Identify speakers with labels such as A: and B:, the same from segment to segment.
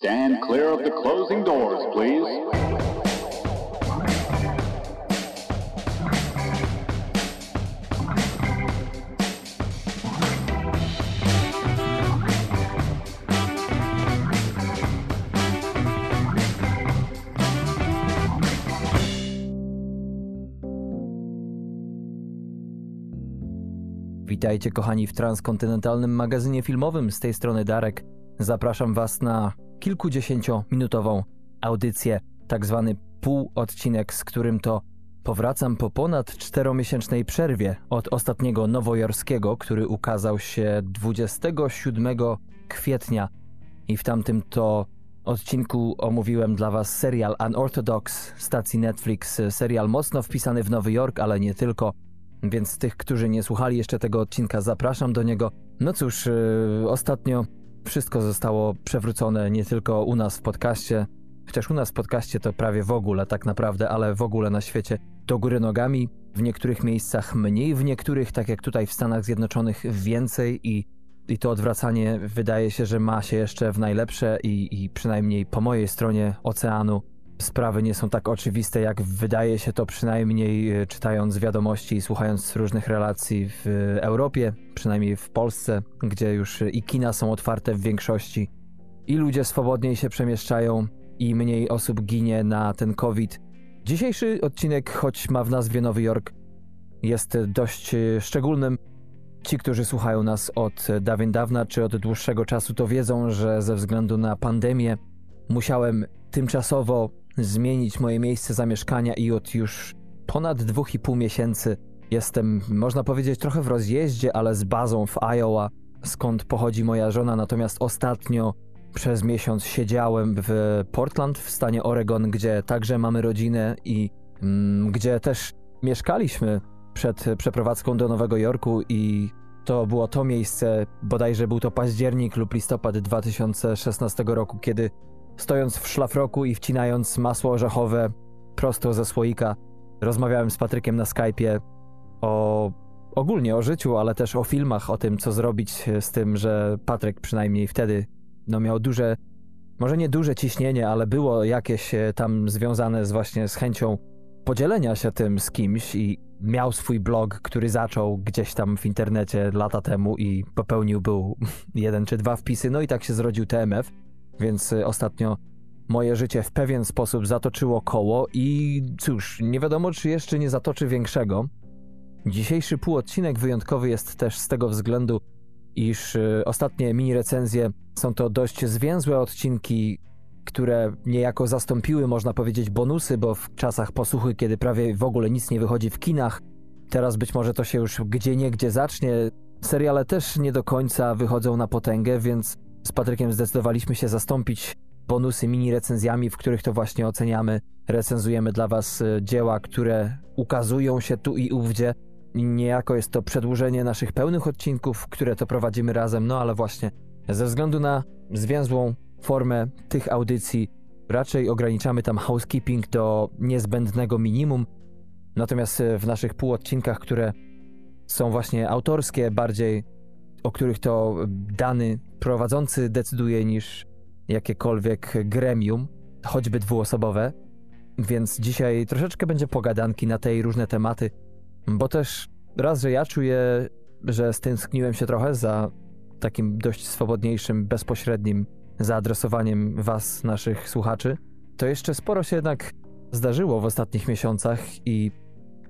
A: Stand clear of the closing doors, please.
B: Witajcie kochani w transkontynentalnym magazynie filmowym. Z tej strony Darek. Zapraszam Was na kilkudziesięciominutową audycję, tak zwany półodcinek, z którym to powracam po ponad czteromiesięcznej przerwie od ostatniego nowojorskiego, który ukazał się 27 kwietnia i w tamtym to odcinku omówiłem dla Was serial Unorthodox stacji Netflix, serial mocno wpisany w Nowy Jork, ale nie tylko. Więc tych, którzy nie słuchali jeszcze tego odcinka, zapraszam do niego. No cóż, yy, ostatnio wszystko zostało przewrócone nie tylko u nas w podcaście, chociaż u nas w podcaście to prawie w ogóle tak naprawdę, ale w ogóle na świecie do góry nogami. W niektórych miejscach mniej, w niektórych, tak jak tutaj w Stanach Zjednoczonych, więcej i, i to odwracanie wydaje się, że ma się jeszcze w najlepsze i, i przynajmniej po mojej stronie oceanu sprawy nie są tak oczywiste, jak wydaje się to przynajmniej e, czytając wiadomości i słuchając różnych relacji w Europie, przynajmniej w Polsce, gdzie już i kina są otwarte w większości, i ludzie swobodniej się przemieszczają, i mniej osób ginie na ten COVID. Dzisiejszy odcinek, choć ma w nazwie Nowy Jork, jest dość e, szczególnym. Ci, którzy słuchają nas od dawien dawna czy od dłuższego czasu, to wiedzą, że ze względu na pandemię musiałem tymczasowo zmienić moje miejsce zamieszkania i od już ponad dwóch i pół miesięcy jestem, można powiedzieć, trochę w rozjeździe, ale z bazą w Iowa, skąd pochodzi moja żona. Natomiast ostatnio przez miesiąc siedziałem w Portland w stanie Oregon, gdzie także mamy rodzinę i mm, gdzie też mieszkaliśmy przed przeprowadzką do Nowego Jorku i to było to miejsce, bodajże był to październik lub listopad 2016 roku, kiedy Stojąc w szlafroku i wcinając masło orzechowe prosto ze słoika, rozmawiałem z Patrykiem na Skype'ie o ogólnie o życiu, ale też o filmach, o tym, co zrobić z tym, że Patryk przynajmniej wtedy no, miał duże, może nie duże ciśnienie, ale było jakieś e, tam związane z właśnie z chęcią podzielenia się tym z kimś i miał swój blog, który zaczął gdzieś tam w internecie lata temu i popełnił był jeden czy dwa wpisy, no i tak się zrodził TMF. Więc y, ostatnio moje życie w pewien sposób zatoczyło koło i cóż, nie wiadomo czy jeszcze nie zatoczy większego. Dzisiejszy półodcinek wyjątkowy jest też z tego względu, iż y, ostatnie mini recenzje są to dość zwięzłe odcinki, które niejako zastąpiły, można powiedzieć, bonusy, bo w czasach posłuchy, kiedy prawie w ogóle nic nie wychodzi w kinach, teraz być może to się już gdzie niegdzie zacznie. Seriale też nie do końca wychodzą na potęgę, więc z Patrykiem zdecydowaliśmy się zastąpić bonusy mini recenzjami, w których to właśnie oceniamy, recenzujemy dla Was e, dzieła, które ukazują się tu i ówdzie. Niejako jest to przedłużenie naszych pełnych odcinków, które to prowadzimy razem, no ale właśnie ze względu na zwięzłą formę tych audycji raczej ograniczamy tam housekeeping do niezbędnego minimum. Natomiast e, w naszych półodcinkach, które są właśnie autorskie, bardziej o których to dany prowadzący decyduje niż jakiekolwiek gremium, choćby dwuosobowe. Więc dzisiaj troszeczkę będzie pogadanki na te i różne tematy, bo też raz, że ja czuję, że stęskniłem się trochę za takim dość swobodniejszym, bezpośrednim zaadresowaniem Was, naszych słuchaczy, to jeszcze sporo się jednak zdarzyło w ostatnich miesiącach i,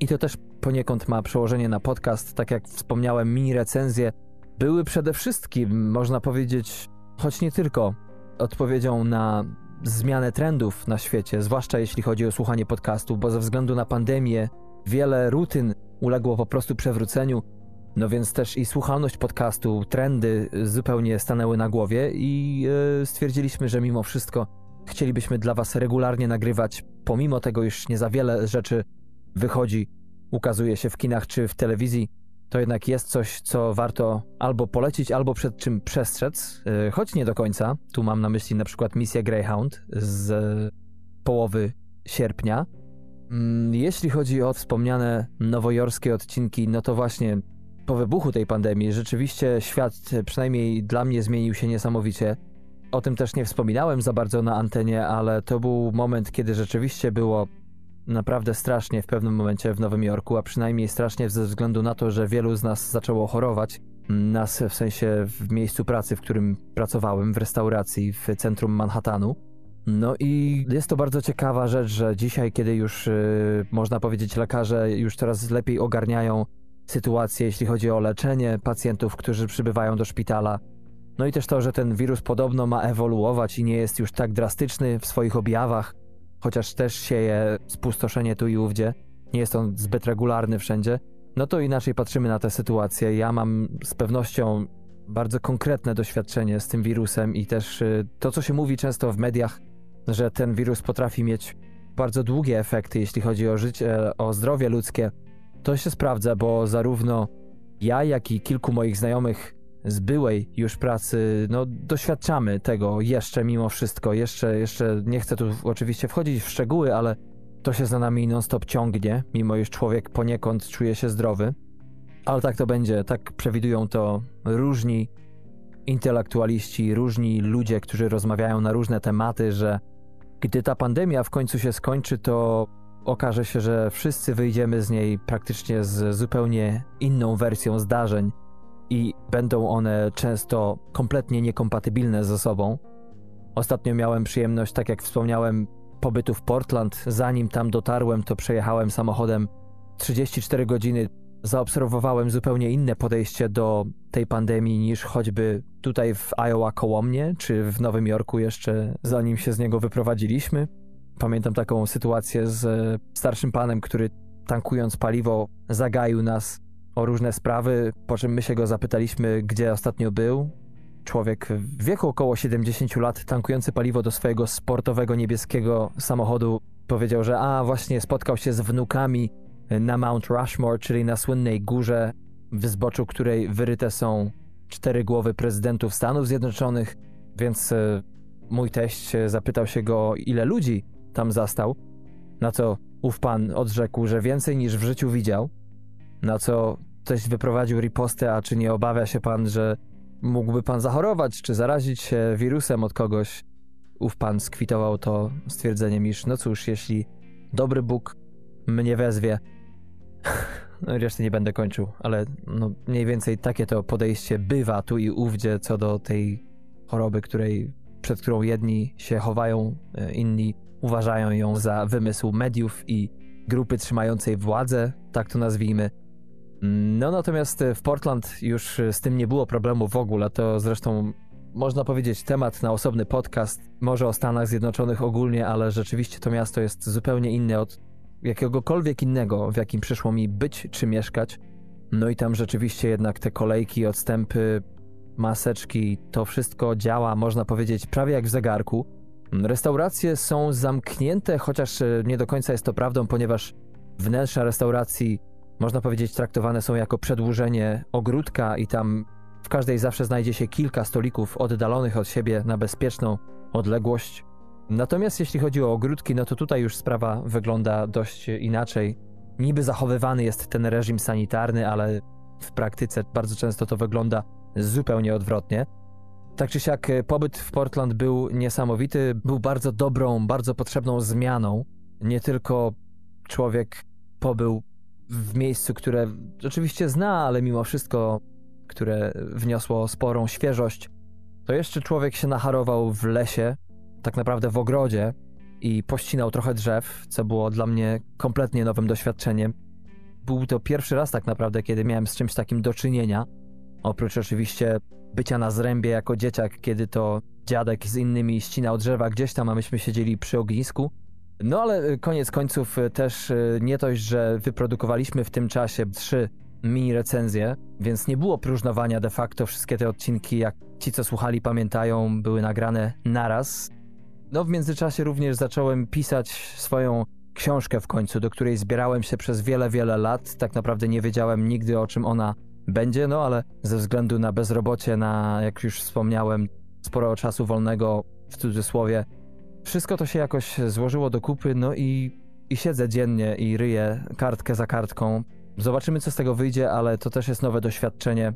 B: i to też poniekąd ma przełożenie na podcast. Tak jak wspomniałem, mini recenzje były przede wszystkim, można powiedzieć, choć nie tylko, odpowiedzią na zmianę trendów na świecie, zwłaszcza jeśli chodzi o słuchanie podcastów, bo ze względu na pandemię wiele rutyn uległo po prostu przewróceniu. No więc też i słuchalność podcastu, trendy zupełnie stanęły na głowie i yy, stwierdziliśmy, że mimo wszystko chcielibyśmy dla Was regularnie nagrywać, pomimo tego, iż nie za wiele rzeczy wychodzi, ukazuje się w kinach czy w telewizji to jednak jest coś, co warto albo polecić, albo przed czym przestrzec, y, choć nie do końca. Tu mam na myśli na przykład misję Greyhound z połowy sierpnia. Mm, jeśli chodzi o wspomniane nowojorskie odcinki, no to właśnie po wybuchu tej pandemii rzeczywiście świat, przynajmniej dla mnie, zmienił się niesamowicie. O tym też nie wspominałem za bardzo na antenie, ale to był moment, kiedy rzeczywiście było naprawdę strasznie w pewnym momencie w Nowym Jorku, a przynajmniej strasznie ze względu na to, że wielu z nas zaczęło chorować. Nas w sensie w miejscu pracy, w którym pracowałem, w restauracji w centrum Manhattanu. No i jest to bardzo ciekawa rzecz, że dzisiaj, kiedy już yy, można powiedzieć, lekarze już coraz lepiej ogarniają sytuację, jeśli chodzi o leczenie pacjentów, którzy przybywają do szpitala. No i też to, że ten wirus podobno ma ewoluować i nie jest już tak drastyczny w swoich objawach, chociaż też sieje spustoszenie tu i ówdzie. Nie jest on zbyt regularny wszędzie. No to inaczej patrzymy na tę sytuację. Ja mam z pewnością bardzo konkretne doświadczenie z tym wirusem i też y, to, co się mówi często w mediach, że ten wirus potrafi mieć bardzo długie efekty, jeśli chodzi o życie, o zdrowie ludzkie, to się sprawdza, bo zarówno ja, jak i kilku moich znajomych z byłej już pracy, no doświadczamy tego jeszcze mimo wszystko. Jeszcze, jeszcze nie chcę tu oczywiście wchodzić w szczegóły, ale to się za nami non-stop ciągnie, mimo iż człowiek poniekąd czuje się zdrowy. Ale tak to będzie, tak przewidują to różni intelektualiści, różni ludzie, którzy rozmawiają na różne tematy, że gdy ta pandemia w końcu się skończy, to okaże się, że wszyscy wyjdziemy z niej praktycznie z zupełnie inną wersją zdarzeń i będą one często kompletnie niekompatybilne ze sobą. Ostatnio miałem przyjemność, tak jak wspomniałem, pobytu w Portland. Zanim tam dotarłem, to przejechałem samochodem 34 godziny. Zaobserwowałem zupełnie inne podejście do tej pandemii niż choćby tutaj w Iowa koło mnie, czy w Nowym Jorku jeszcze zanim się z niego wyprowadziliśmy. Pamiętam taką sytuację z starszym panem, który tankując paliwo zagaił nas o różne sprawy, po czym my się go zapytaliśmy, gdzie ostatnio był. Człowiek w wieku około 70 lat, tankujący paliwo do swojego sportowego niebieskiego samochodu, powiedział, że a właśnie spotkał się z wnukami na Mount Rushmore, czyli na słynnej górze, w zboczu której wyryte są cztery głowy prezydentów Stanów Zjednoczonych, więc e, mój teść zapytał się go, ile ludzi tam zastał, na co ów pan odrzekł, że więcej niż w życiu widział, na co ktoś wyprowadził ripostę, a czy nie obawia się pan, że mógłby pan zachorować, czy zarazić się wirusem od kogoś? Ów pan skwitował to stwierdzeniem, iż no cóż, jeśli dobry Bóg mnie wezwie, no reszty nie będę kończył, ale no mniej więcej takie to podejście bywa tu i ówdzie co do tej choroby, której, przed którą jedni się chowają, e, inni uważają ją za wymysł mediów i grupy trzymającej władzę, tak to nazwijmy. No natomiast w Portland już z tym nie było problemu w ogóle. To zresztą można powiedzieć temat na osobny podcast, może o Stanach Zjednoczonych ogólnie, ale rzeczywiście to miasto jest zupełnie inne od jakiegokolwiek innego, w jakim przyszło mi być czy mieszkać. No i tam rzeczywiście jednak te kolejki, odstępy, maseczki, to wszystko działa, można powiedzieć, prawie jak w zegarku. Restauracje są zamknięte, chociaż nie do końca jest to prawdą, ponieważ wnętrza restauracji można powiedzieć, traktowane są jako przedłużenie ogródka i tam w każdej zawsze znajdzie się kilka stolików oddalonych od siebie na bezpieczną odległość. Natomiast jeśli chodzi o ogródki, no to tutaj już sprawa wygląda dość inaczej. Niby zachowywany jest ten reżim sanitarny, ale w praktyce bardzo często to wygląda zupełnie odwrotnie. Tak czy siak, pobyt w Portland był niesamowity, był bardzo dobrą, bardzo potrzebną zmianą. Nie tylko człowiek pobył w miejscu, które oczywiście zna, ale mimo wszystko, które wniosło sporą świeżość, to jeszcze człowiek się nacharował w lesie, tak naprawdę w ogrodzie i pościnał trochę drzew, co było dla mnie kompletnie nowym doświadczeniem. Był to pierwszy raz tak naprawdę, kiedy miałem z czymś takim do czynienia. Oprócz oczywiście bycia na zrębie jako dzieciak, kiedy to dziadek z innymi ścinał drzewa gdzieś tam, a myśmy siedzieli przy ognisku. No ale y, koniec końców y, też y, nie dość, że wyprodukowaliśmy w tym czasie trzy mini recenzje, więc nie było próżnowania de facto. Wszystkie te odcinki, jak ci co słuchali pamiętają, były nagrane naraz. No w międzyczasie również zacząłem pisać swoją książkę w końcu, do której zbierałem się przez wiele, wiele lat. Tak naprawdę nie wiedziałem nigdy o czym ona będzie, no ale ze względu na bezrobocie, na jak już wspomniałem, sporo czasu wolnego w cudzysłowie, wszystko to się jakoś złożyło do kupy, no i, i siedzę dziennie i ryję kartkę za kartką. Zobaczymy, co z tego wyjdzie, ale to też jest nowe doświadczenie.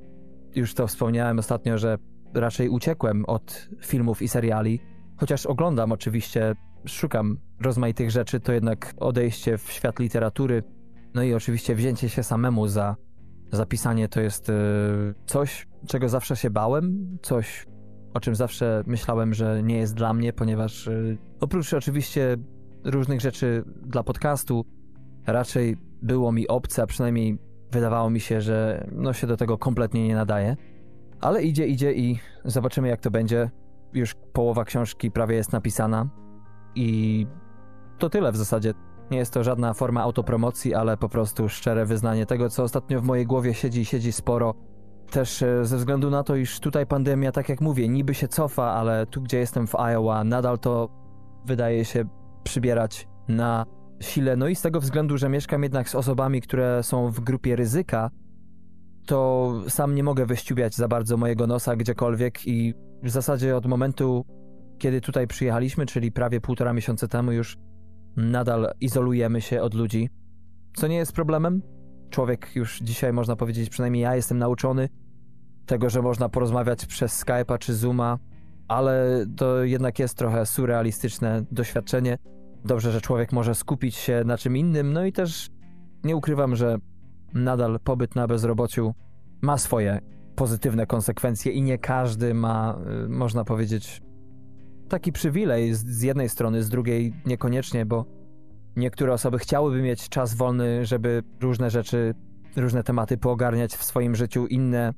B: Już to wspomniałem ostatnio, że raczej uciekłem od filmów i seriali, chociaż oglądam oczywiście, szukam rozmaitych rzeczy, to jednak odejście w świat literatury, no i oczywiście wzięcie się samemu za zapisanie to jest e, coś, czego zawsze się bałem, coś, o czym zawsze myślałem, że nie jest dla mnie, ponieważ e, oprócz oczywiście różnych rzeczy dla podcastu, raczej było mi obce, a przynajmniej wydawało mi się, że no się do tego kompletnie nie nadaje. Ale idzie, idzie i zobaczymy jak to będzie. Już połowa książki prawie jest napisana i to tyle w zasadzie. Nie jest to żadna forma autopromocji, ale po prostu szczere wyznanie tego, co ostatnio w mojej głowie siedzi, siedzi sporo. Też e, ze względu na to, iż tutaj pandemia, tak jak mówię, niby się cofa, ale tu, gdzie jestem w Iowa, nadal to wydaje się przybierać na sile. No i z tego względu, że mieszkam jednak z osobami, które są w grupie ryzyka, to sam nie mogę wyściubiać za bardzo mojego nosa gdziekolwiek i w zasadzie od momentu, kiedy tutaj przyjechaliśmy, czyli prawie półtora miesiąca temu już nadal izolujemy się od ludzi, co nie jest problemem. Człowiek już dzisiaj, można powiedzieć, przynajmniej ja jestem nauczony tego, że można porozmawiać przez Skype'a czy Zooma, ale to jednak jest trochę surrealistyczne doświadczenie. Dobrze, że człowiek może skupić się na czym innym, no i też nie ukrywam, że nadal pobyt na bezrobociu ma swoje pozytywne konsekwencje i nie każdy ma, y, można powiedzieć, taki przywilej z, z jednej strony, z drugiej niekoniecznie, bo niektóre osoby chciałyby mieć czas wolny, żeby różne rzeczy, różne tematy poogarniać w swoim życiu, inne,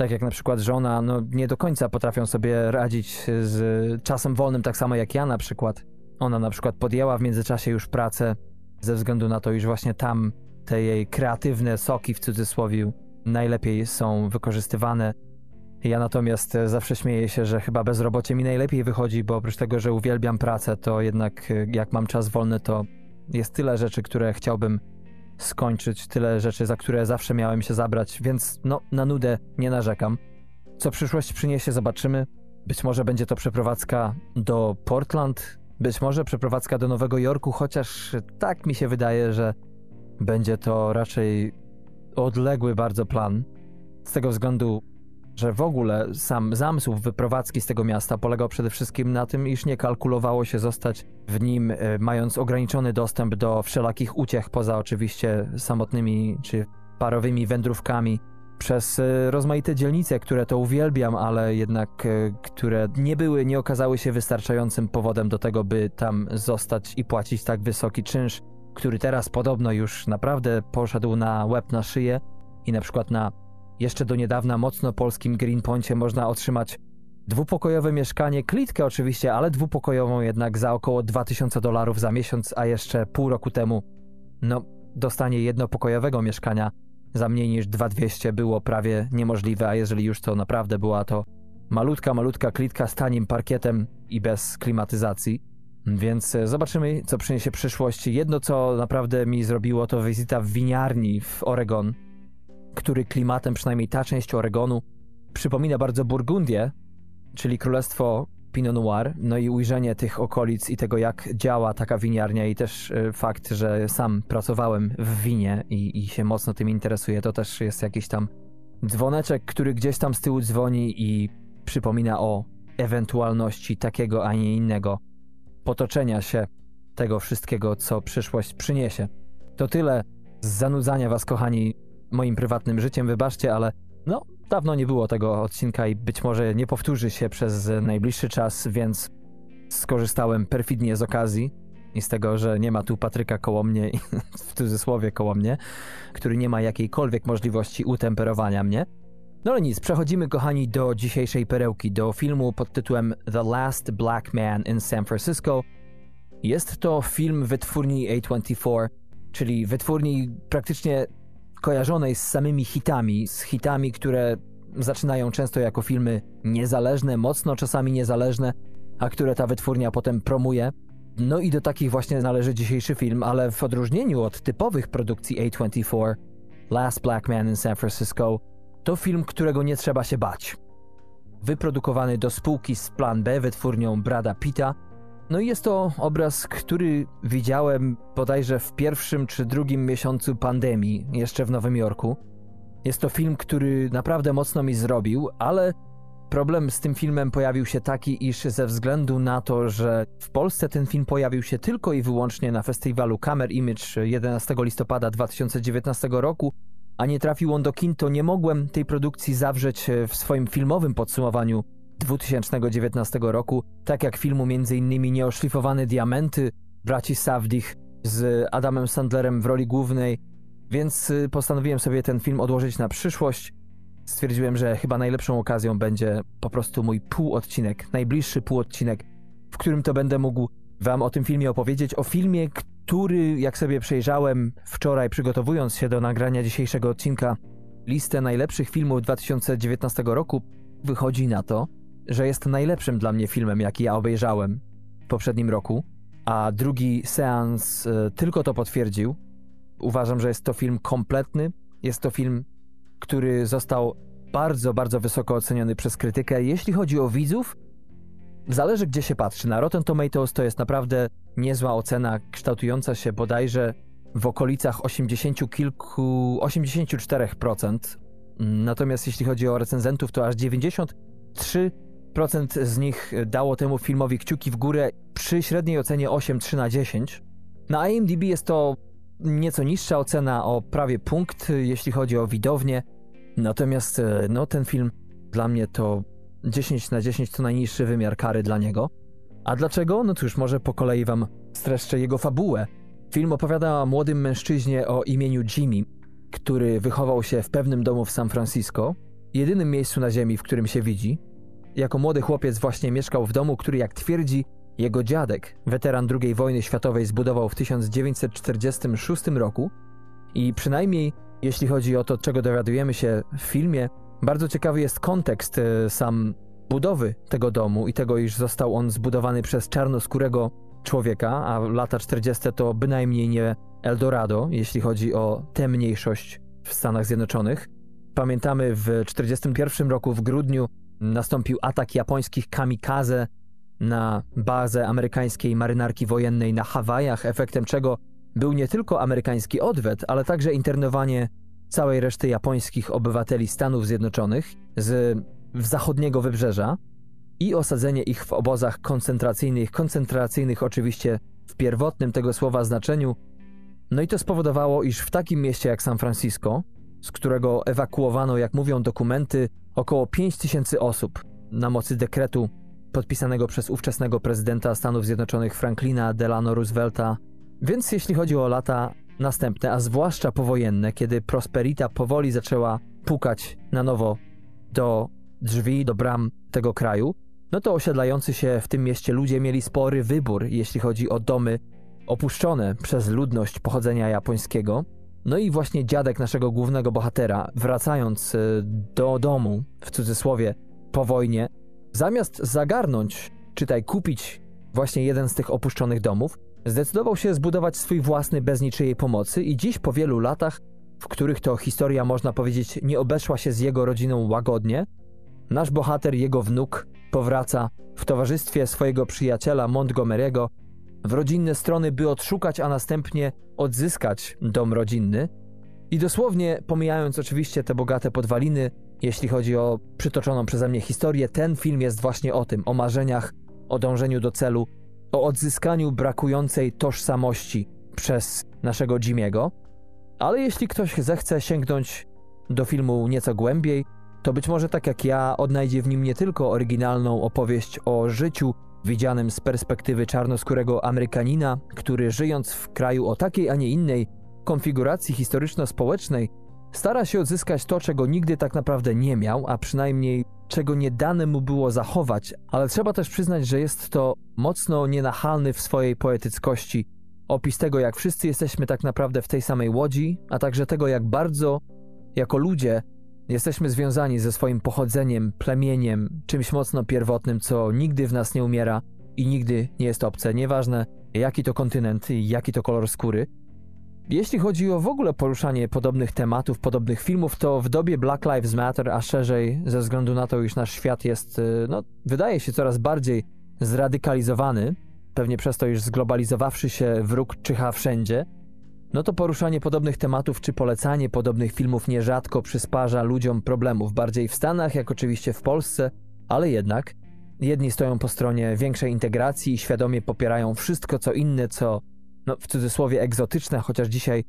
B: tak jak na przykład żona, no nie do końca potrafią sobie radzić z czasem wolnym, tak samo jak ja na przykład. Ona na przykład podjęła w międzyczasie już pracę ze względu na to, iż właśnie tam te jej kreatywne soki w cudzysłowie najlepiej są wykorzystywane ja natomiast zawsze śmieję się, że chyba bezrobocie mi najlepiej wychodzi, bo oprócz tego, że uwielbiam pracę, to jednak jak mam czas wolny, to jest tyle rzeczy, które chciałbym skończyć, tyle rzeczy, za które zawsze miałem się zabrać, więc no, na nudę nie narzekam. Co przyszłość przyniesie, zobaczymy. Być może będzie to przeprowadzka do Portland, być może przeprowadzka do Nowego Jorku, chociaż tak mi się wydaje, że będzie to raczej odległy bardzo plan. Z tego względu że w ogóle sam zamysł wyprowadzki z tego miasta polegał przede wszystkim na tym, iż nie kalkulowało się zostać w nim, e, mając ograniczony dostęp do wszelakich uciech, poza oczywiście samotnymi czy parowymi wędrówkami przez e, rozmaite dzielnice, które to uwielbiam, ale jednak e, które nie były, nie okazały się wystarczającym powodem do tego, by tam zostać i płacić tak wysoki czynsz, który teraz podobno już naprawdę poszedł na łeb na szyję i na przykład na jeszcze do niedawna mocno polskim Greenpointie można otrzymać dwupokojowe mieszkanie, klitkę oczywiście, ale dwupokojową jednak za około 2000 dolarów za miesiąc, a jeszcze pół roku temu, no, dostanie jednopokojowego mieszkania za mniej niż 2200 było prawie niemożliwe, a jeżeli już to naprawdę była to malutka, malutka klitka z tanim parkietem i bez klimatyzacji. Więc e, zobaczymy, co przyniesie przyszłość. Jedno, co naprawdę mi zrobiło, to wizyta w winiarni w Oregon, który klimatem, przynajmniej ta część Oregonu, przypomina bardzo Burgundię, czyli królestwo Pinot Noir, no i ujrzenie tych okolic i tego, jak działa taka winiarnia i też y, fakt, że sam pracowałem w winie i, i się mocno tym interesuję, to też jest jakiś tam dzwoneczek, który gdzieś tam z tyłu dzwoni i przypomina o ewentualności takiego, a nie innego potoczenia się tego wszystkiego, co przyszłość przyniesie. To tyle z zanudzania was, kochani, moim prywatnym życiem, wybaczcie, ale no, dawno nie było tego odcinka i być może nie powtórzy się przez najbliższy czas, więc skorzystałem perfidnie z okazji i z tego, że nie ma tu Patryka koło mnie, w cudzysłowie koło mnie, który nie ma jakiejkolwiek możliwości utemperowania mnie. No ale nic, przechodzimy kochani do dzisiejszej perełki, do filmu pod tytułem The Last Black Man in San Francisco. Jest to film wytwórni A24, czyli wytwórni praktycznie kojarzonej z samymi hitami, z hitami, które zaczynają często jako filmy niezależne, mocno czasami niezależne, a które ta wytwórnia potem promuje. No i do takich właśnie należy dzisiejszy film, ale w odróżnieniu od typowych produkcji A24, Last Black Man in San Francisco to film, którego nie trzeba się bać. Wyprodukowany do spółki z Plan B wytwórnią Brada Pitta, no i jest to obraz, który widziałem bodajże w pierwszym czy drugim miesiącu pandemii, jeszcze w Nowym Jorku. Jest to film, który naprawdę mocno mi zrobił, ale problem z tym filmem pojawił się taki, iż ze względu na to, że w Polsce ten film pojawił się tylko i wyłącznie na festiwalu Camera Image 11 listopada 2019 roku, a nie trafił on do kin, to nie mogłem tej produkcji zawrzeć w swoim filmowym podsumowaniu 2019 roku, tak jak filmu m.in. Nieoszlifowane Diamenty, braci Savdich z Adamem Sandlerem w roli głównej, więc y, postanowiłem sobie ten film odłożyć na przyszłość. Stwierdziłem, że chyba najlepszą okazją będzie po prostu mój półodcinek, najbliższy półodcinek, w którym to będę mógł Wam o tym filmie opowiedzieć. O filmie, który, jak sobie przejrzałem wczoraj, przygotowując się do nagrania dzisiejszego odcinka, listę najlepszych filmów 2019 roku, wychodzi na to, że jest najlepszym dla mnie filmem, jaki ja obejrzałem w poprzednim roku, a drugi seans y, tylko to potwierdził. Uważam, że jest to film kompletny. Jest to film, który został bardzo, bardzo wysoko oceniony przez krytykę. Jeśli chodzi o widzów, zależy gdzie się patrzy. Na Rotten Tomatoes to jest naprawdę niezła ocena, kształtująca się bodajże w okolicach 80 kilku, 84%. Natomiast jeśli chodzi o recenzentów, to aż 93% z nich dało temu filmowi kciuki w górę przy średniej ocenie 8,3 na 10. Na IMDb jest to nieco niższa ocena o prawie punkt, jeśli chodzi o widownię. Natomiast e, no, ten film dla mnie to 10 na 10 to najniższy wymiar kary dla niego. A dlaczego? No cóż, może po kolei wam streszczę jego fabułę. Film opowiada o młodym mężczyźnie o imieniu Jimmy, który wychował się w pewnym domu w San Francisco, jedynym miejscu na ziemi, w którym się widzi. Jako młody chłopiec właśnie mieszkał w domu, który jak twierdzi, jego dziadek, weteran II wojny światowej, zbudował w 1946 roku i przynajmniej jeśli chodzi o to, czego dowiadujemy się w filmie, bardzo ciekawy jest kontekst e, sam budowy tego domu i tego, iż został on zbudowany przez czarnoskórego człowieka, a lata 40. to bynajmniej nie Eldorado, jeśli chodzi o tę mniejszość w Stanach Zjednoczonych. Pamiętamy w 1941 roku w grudniu nastąpił atak japońskich kamikaze na bazę amerykańskiej marynarki wojennej na Hawajach, efektem czego był nie tylko amerykański odwet, ale także internowanie całej reszty japońskich obywateli Stanów Zjednoczonych z zachodniego wybrzeża i osadzenie ich w obozach koncentracyjnych, koncentracyjnych oczywiście w pierwotnym tego słowa znaczeniu. No i to spowodowało, iż w takim mieście jak San Francisco, z którego ewakuowano, jak mówią dokumenty, około 5 tysięcy osób na mocy dekretu podpisanego przez ówczesnego prezydenta Stanów Zjednoczonych Franklina Delano Roosevelta. Więc jeśli chodzi o lata następne, a zwłaszcza powojenne, kiedy Prosperita powoli zaczęła pukać na nowo do drzwi, do bram tego kraju, no to osiedlający się w tym mieście ludzie mieli spory wybór, jeśli chodzi o domy opuszczone przez ludność pochodzenia japońskiego. No i właśnie dziadek naszego głównego bohatera, wracając e, do domu, w cudzysłowie, po wojnie, Zamiast zagarnąć, czytaj kupić właśnie jeden z tych opuszczonych domów, zdecydował się zbudować swój własny bez niczyjej pomocy i dziś po wielu latach, w których to historia można powiedzieć nie obeszła się z jego rodziną łagodnie, nasz bohater, jego wnuk, powraca w towarzystwie swojego przyjaciela Montgomery'ego w rodzinne strony, by odszukać, a następnie odzyskać dom rodzinny. I dosłownie, pomijając oczywiście te bogate podwaliny, jeśli chodzi o przytoczoną przeze mnie historię, ten film jest właśnie o tym, o marzeniach, o dążeniu do celu, o odzyskaniu brakującej tożsamości przez naszego Jimiego. Ale jeśli ktoś zechce sięgnąć do filmu nieco głębiej, to być może tak jak ja odnajdzie w nim nie tylko oryginalną opowieść o życiu widzianym z perspektywy czarnoskórego Amerykanina, który żyjąc w kraju o takiej, a nie innej konfiguracji historyczno-społecznej, Stara się odzyskać to, czego nigdy tak naprawdę nie miał, a przynajmniej czego nie dane mu było zachować, ale trzeba też przyznać, że jest to mocno nienachalny w swojej poetyckości opis tego, jak wszyscy jesteśmy tak naprawdę w tej samej łodzi, a także tego, jak bardzo jako ludzie jesteśmy związani ze swoim pochodzeniem, plemieniem, czymś mocno pierwotnym, co nigdy w nas nie umiera i nigdy nie jest obce, nieważne jaki to kontynent i jaki to kolor skóry. Jeśli chodzi o w ogóle poruszanie podobnych tematów, podobnych filmów, to w dobie Black Lives Matter, a szerzej ze względu na to, iż nasz świat jest, y, no, wydaje się coraz bardziej zradykalizowany, pewnie przez to, iż zglobalizowawszy się wróg czyha wszędzie, no to poruszanie podobnych tematów czy polecanie podobnych filmów nierzadko przysparza ludziom problemów, bardziej w Stanach, jak oczywiście w Polsce, ale jednak jedni stoją po stronie większej integracji i świadomie popierają wszystko co inne, co no, w cudzysłowie egzotyczne, chociaż dzisiaj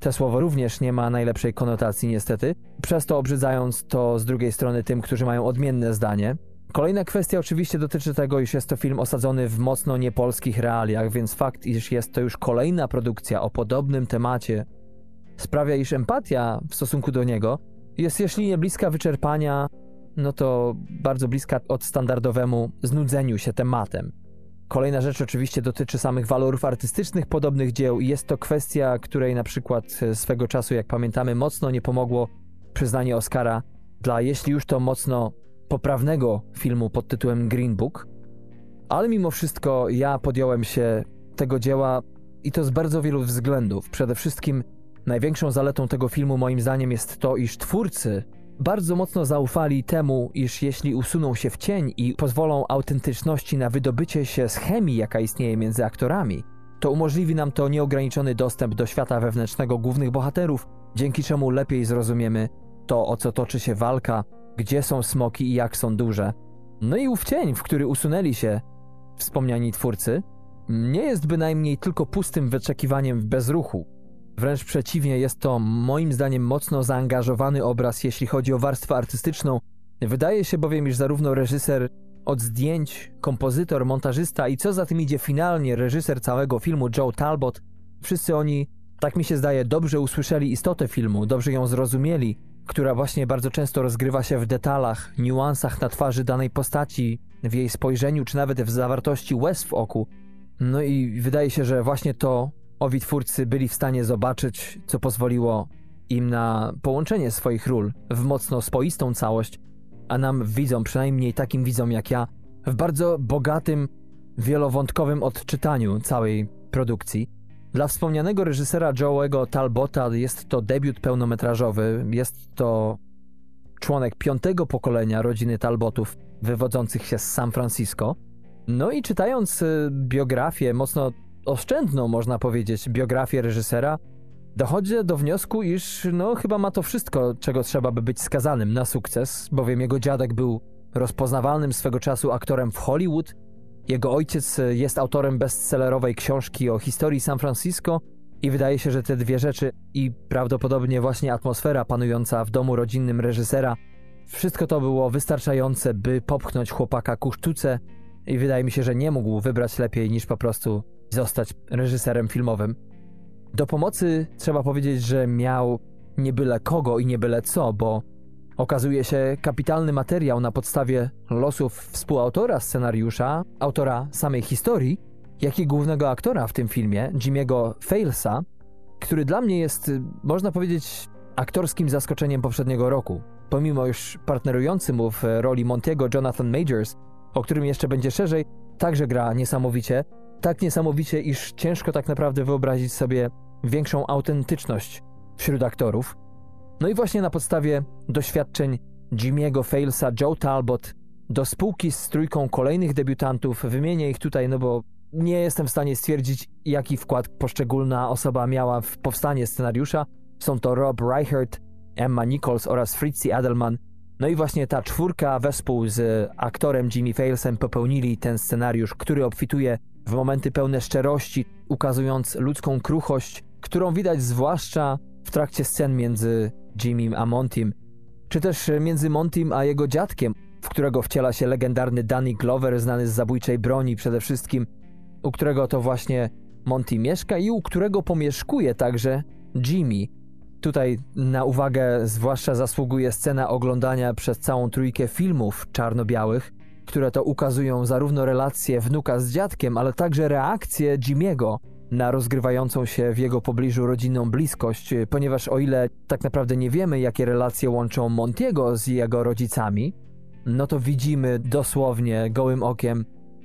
B: to słowo również nie ma najlepszej konotacji niestety, przez to obrzydzając to z drugiej strony tym, którzy mają odmienne zdanie. Kolejna kwestia oczywiście dotyczy tego, iż jest to film osadzony w mocno niepolskich realiach, więc fakt, iż jest to już kolejna produkcja o podobnym temacie, sprawia, iż empatia w stosunku do niego jest jeśli nie bliska wyczerpania, no to bardzo bliska od standardowemu znudzeniu się tematem. Kolejna rzecz oczywiście dotyczy samych walorów artystycznych podobnych dzieł i jest to kwestia, której na przykład swego czasu, jak pamiętamy, mocno nie pomogło przyznanie Oscara dla, jeśli już to mocno poprawnego filmu pod tytułem Green Book. Ale mimo wszystko ja podjąłem się tego dzieła i to z bardzo wielu względów. Przede wszystkim największą zaletą tego filmu moim zdaniem jest to, iż twórcy bardzo mocno zaufali temu, iż jeśli usuną się w cień i pozwolą autentyczności na wydobycie się z chemii, jaka istnieje między aktorami, to umożliwi nam to nieograniczony dostęp do świata wewnętrznego głównych bohaterów, dzięki czemu lepiej zrozumiemy to, o co toczy się walka, gdzie są smoki i jak są duże. No i ów cień, w który usunęli się wspomniani twórcy, nie jest bynajmniej tylko pustym wyczekiwaniem w bezruchu. Wręcz przeciwnie, jest to moim zdaniem mocno zaangażowany obraz, jeśli chodzi o warstwę artystyczną. Wydaje się bowiem, iż zarówno reżyser od zdjęć, kompozytor, montażysta i co za tym idzie finalnie reżyser całego filmu Joe Talbot, wszyscy oni, tak mi się zdaje, dobrze usłyszeli istotę filmu, dobrze ją zrozumieli, która właśnie bardzo często rozgrywa się w detalach, niuansach na twarzy danej postaci, w jej spojrzeniu, czy nawet w zawartości łez w oku. No i wydaje się, że właśnie to owi twórcy byli w stanie zobaczyć, co pozwoliło im na połączenie swoich ról w mocno spoistą całość, a nam widzom, przynajmniej takim widzom jak ja, w bardzo bogatym, wielowątkowym odczytaniu całej produkcji. Dla wspomnianego reżysera Joe'ego Talbota jest to debiut pełnometrażowy, jest to członek piątego pokolenia rodziny Talbotów wywodzących się z San Francisco. No i czytając y, biografię, mocno oszczędną można powiedzieć, biografię reżysera, dochodzę do wniosku, iż no chyba ma to wszystko, czego trzeba by być skazanym na sukces, bowiem jego dziadek był rozpoznawalnym swego czasu aktorem w Hollywood, jego ojciec jest autorem bestsellerowej książki o historii San Francisco i wydaje się, że te dwie rzeczy i prawdopodobnie właśnie atmosfera panująca w domu rodzinnym reżysera, wszystko to było wystarczające, by popchnąć chłopaka ku sztuce i wydaje mi się, że nie mógł wybrać lepiej niż po prostu zostać reżyserem filmowym. Do pomocy trzeba powiedzieć, że miał nie byle kogo i nie byle co, bo okazuje się kapitalny materiał na podstawie losów współautora scenariusza, autora samej historii, jak i głównego aktora w tym filmie, Jimmy'ego Failsa, który dla mnie jest, można powiedzieć, aktorskim zaskoczeniem poprzedniego roku. Pomimo już partnerujący mu w roli Montiego Jonathan Majors, o którym jeszcze będzie szerzej, także gra niesamowicie, tak niesamowicie, iż ciężko tak naprawdę wyobrazić sobie większą autentyczność wśród aktorów. No i właśnie na podstawie doświadczeń Jimmy'ego Failsa, Joe Talbot, do spółki z trójką kolejnych debiutantów, wymienię ich tutaj, no bo nie jestem w stanie stwierdzić, jaki wkład poszczególna osoba miała w powstanie scenariusza. Są to Rob Reichert, Emma Nichols oraz Fritzi Adelman. No i właśnie ta czwórka wespół z aktorem Jimmy Failsem popełnili ten scenariusz, który obfituje w momenty pełne szczerości, ukazując ludzką kruchość, którą widać zwłaszcza w trakcie scen między Jimmym a Montym, czy też między Montym a jego dziadkiem, w którego wciela się legendarny Danny Glover, znany z zabójczej broni przede wszystkim, u którego to właśnie Monty mieszka i u którego pomieszkuje także Jimmy. Tutaj na uwagę zwłaszcza zasługuje scena oglądania przez całą trójkę filmów czarno-białych, które to ukazują zarówno relacje wnuka z dziadkiem, ale także reakcję Jimiego na rozgrywającą się w jego pobliżu rodzinną bliskość, ponieważ o ile tak naprawdę nie wiemy, jakie relacje łączą Montiego z jego rodzicami, no to widzimy dosłownie gołym okiem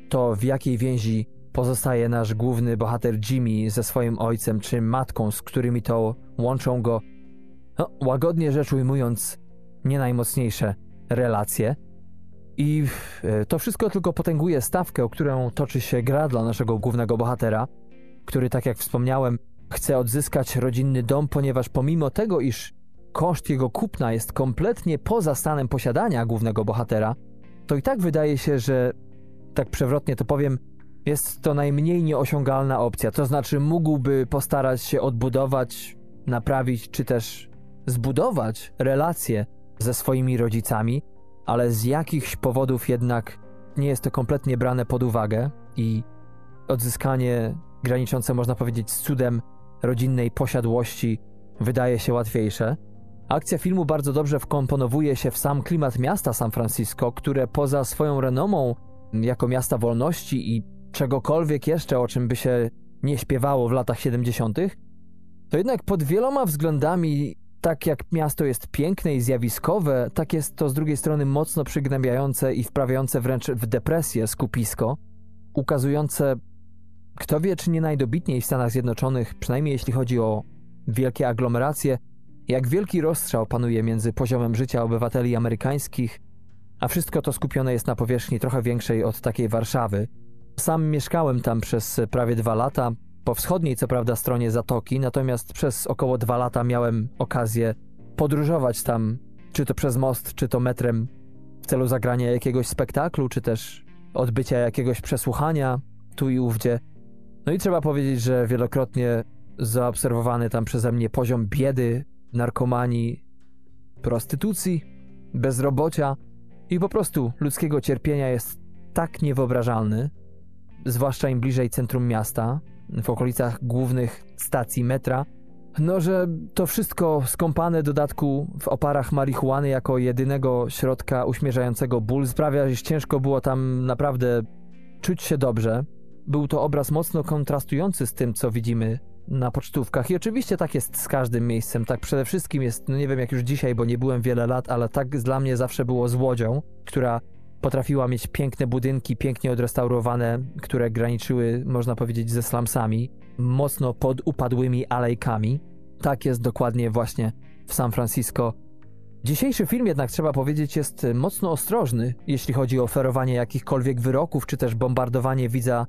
B: to, w jakiej więzi pozostaje nasz główny bohater Jimmy ze swoim ojcem czy matką, z którymi to łączą go, no, łagodnie rzecz ujmując, nie najmocniejsze relacje. I e, to wszystko tylko potęguje stawkę, o którą toczy się gra dla naszego głównego bohatera, który, tak jak wspomniałem, chce odzyskać rodzinny dom, ponieważ pomimo tego, iż koszt jego kupna jest kompletnie poza stanem posiadania głównego bohatera, to i tak wydaje się, że tak przewrotnie to powiem, jest to najmniej nieosiągalna opcja. To znaczy, mógłby postarać się odbudować, naprawić, czy też zbudować relacje ze swoimi rodzicami, ale z jakichś powodów jednak nie jest to kompletnie brane pod uwagę i odzyskanie graniczące, można powiedzieć, z cudem rodzinnej posiadłości wydaje się łatwiejsze. Akcja filmu bardzo dobrze wkomponowuje się w sam klimat miasta San Francisco, które poza swoją renomą jako miasta wolności i czegokolwiek jeszcze, o czym by się nie śpiewało w latach 70., to jednak pod wieloma względami, tak jak miasto jest piękne i zjawiskowe, tak jest to z drugiej strony mocno przygnębiające i wprawiające wręcz w depresję skupisko, ukazujące, kto wie, czy nie najdobitniej w Stanach Zjednoczonych, przynajmniej jeśli chodzi o wielkie aglomeracje, jak wielki rozstrzał panuje między poziomem życia obywateli amerykańskich, a wszystko to skupione jest na powierzchni trochę większej od takiej Warszawy. Sam mieszkałem tam przez prawie dwa lata, po wschodniej co prawda stronie zatoki, natomiast przez około dwa lata miałem okazję podróżować tam, czy to przez most, czy to metrem, w celu zagrania jakiegoś spektaklu, czy też odbycia jakiegoś przesłuchania tu i ówdzie. No i trzeba powiedzieć, że wielokrotnie zaobserwowany tam przeze mnie poziom biedy, narkomanii, prostytucji, bezrobocia i po prostu ludzkiego cierpienia jest tak niewyobrażalny, zwłaszcza im bliżej centrum miasta, w okolicach głównych stacji metra, no że to wszystko skąpane dodatku w oparach marihuany jako jedynego środka uśmierzającego ból sprawia, że ciężko było tam naprawdę czuć się dobrze. Był to obraz mocno kontrastujący z tym, co widzimy na pocztówkach. I oczywiście tak jest z każdym miejscem. Tak przede wszystkim jest, no nie wiem jak już dzisiaj, bo nie byłem wiele lat, ale tak dla mnie zawsze było z Łodzią, która potrafiła mieć piękne budynki, pięknie odrestaurowane, które graniczyły, można powiedzieć, ze slumsami, mocno pod upadłymi alejkami. Tak jest dokładnie właśnie w San Francisco. Dzisiejszy film jednak trzeba powiedzieć jest mocno ostrożny, jeśli chodzi o oferowanie jakichkolwiek wyroków, czy też bombardowanie widza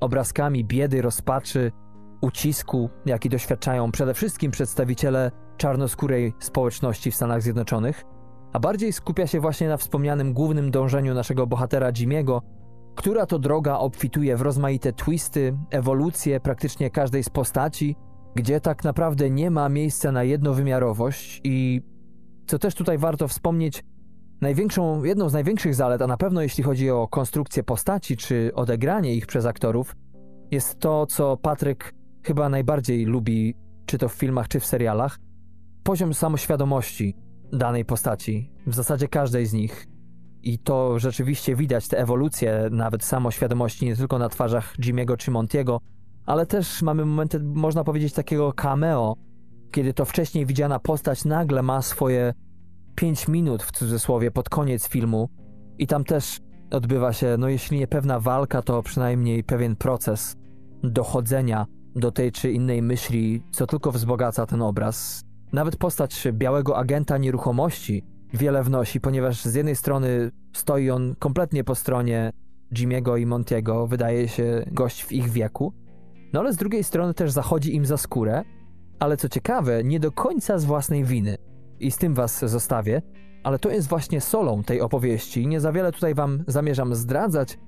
B: obrazkami biedy, rozpaczy, ucisku, jaki doświadczają przede wszystkim przedstawiciele czarnoskórej społeczności w Stanach Zjednoczonych, a bardziej skupia się właśnie na wspomnianym głównym dążeniu naszego bohatera Jimiego, która to droga obfituje w rozmaite twisty, ewolucje praktycznie każdej z postaci, gdzie tak naprawdę nie ma miejsca na jednowymiarowość i co też tutaj warto wspomnieć, największą, jedną z największych zalet, a na pewno jeśli chodzi o konstrukcję postaci czy odegranie ich przez aktorów, jest to, co Patryk chyba najbardziej lubi, czy to w filmach, czy w serialach, poziom samoświadomości danej postaci, w zasadzie każdej z nich. I to rzeczywiście widać, te ewolucje nawet samoświadomości nie tylko na twarzach Jimiego czy Montiego, ale też mamy momenty, można powiedzieć, takiego cameo, kiedy to wcześniej widziana postać nagle ma swoje 5 minut w cudzysłowie pod koniec filmu i tam też odbywa się, no jeśli nie pewna walka, to przynajmniej pewien proces dochodzenia do tej czy innej myśli, co tylko wzbogaca ten obraz. Nawet postać białego agenta nieruchomości wiele wnosi, ponieważ z jednej strony stoi on kompletnie po stronie Jimiego i Montiego, wydaje się gość w ich wieku, no ale z drugiej strony też zachodzi im za skórę, ale co ciekawe, nie do końca z własnej winy. I z tym was zostawię, ale to jest właśnie solą tej opowieści. Nie za wiele tutaj wam zamierzam zdradzać,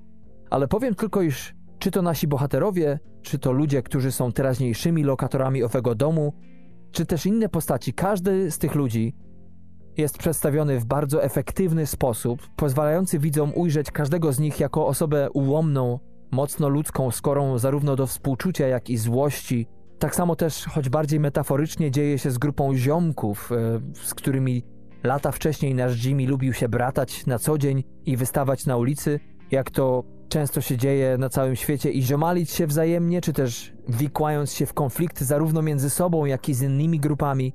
B: ale powiem tylko, iż czy to nasi bohaterowie, czy to ludzie, którzy są teraźniejszymi lokatorami owego domu, czy też inne postaci, każdy z tych ludzi jest przedstawiony w bardzo efektywny sposób, pozwalający widzom ujrzeć każdego z nich jako osobę ułomną, mocno ludzką, skorą zarówno do współczucia, jak i złości. Tak samo też, choć bardziej metaforycznie, dzieje się z grupą ziomków, e, z którymi lata wcześniej nasz Jimmy lubił się bratać na co dzień i wystawać na ulicy, jak to często się dzieje na całym świecie i ziomalić się wzajemnie, czy też wikłając się w konflikty zarówno między sobą, jak i z innymi grupami.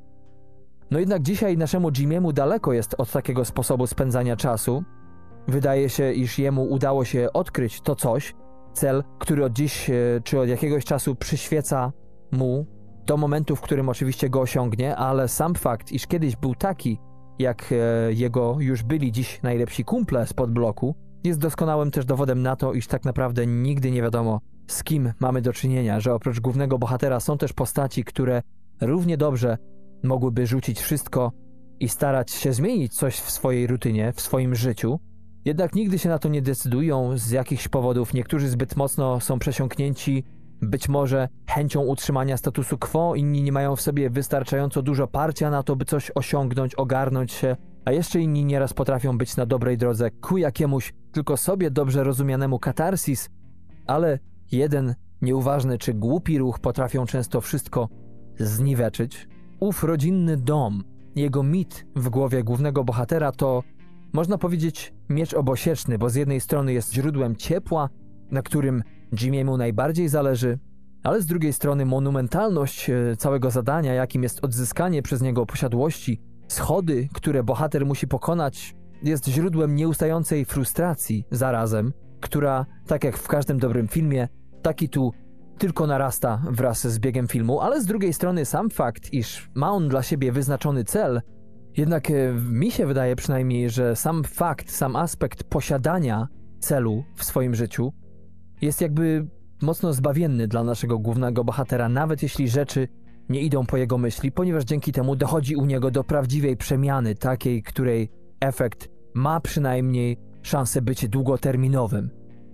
B: No jednak dzisiaj naszemu Jimiemu daleko jest od takiego sposobu spędzania czasu. Wydaje się, iż jemu udało się odkryć to coś, cel, który od dziś e, czy od jakiegoś czasu przyświeca mu do momentu, w którym oczywiście go osiągnie, ale sam fakt, iż kiedyś był taki, jak e, jego już byli dziś najlepsi kumple spod bloku, jest doskonałym też dowodem na to, iż tak naprawdę nigdy nie wiadomo, z kim mamy do czynienia, że oprócz głównego bohatera są też postaci, które równie dobrze mogłyby rzucić wszystko i starać się zmienić coś w swojej rutynie, w swoim życiu, Jednak nigdy się na to nie decydują z jakichś powodów. Niektórzy zbyt mocno są przesiąknięci być może chęcią utrzymania statusu quo, inni nie mają w sobie wystarczająco dużo parcia na to, by coś osiągnąć, ogarnąć się, a jeszcze inni nieraz potrafią być na dobrej drodze ku jakiemuś tylko sobie dobrze rozumianemu katarsis, ale jeden nieuważny czy głupi ruch potrafią często wszystko zniweczyć. Ów rodzinny dom, jego mit w głowie głównego bohatera to, można powiedzieć, miecz obosieczny, bo z jednej strony jest źródłem ciepła, na którym Jimiemu najbardziej zależy, ale z drugiej strony monumentalność e, całego zadania, jakim jest odzyskanie przez niego posiadłości, schody, które bohater musi pokonać, jest źródłem nieustającej frustracji zarazem, która, tak jak w każdym dobrym filmie, taki tu tylko narasta wraz z biegiem filmu, ale z drugiej strony sam fakt, iż ma on dla siebie wyznaczony cel, jednak e, mi się wydaje przynajmniej, że sam fakt, sam aspekt posiadania celu w swoim życiu jest jakby mocno zbawienny dla naszego głównego bohatera, nawet jeśli rzeczy nie idą po jego myśli, ponieważ dzięki temu dochodzi u niego do prawdziwej przemiany, takiej, której efekt ma przynajmniej szansę być długoterminowym.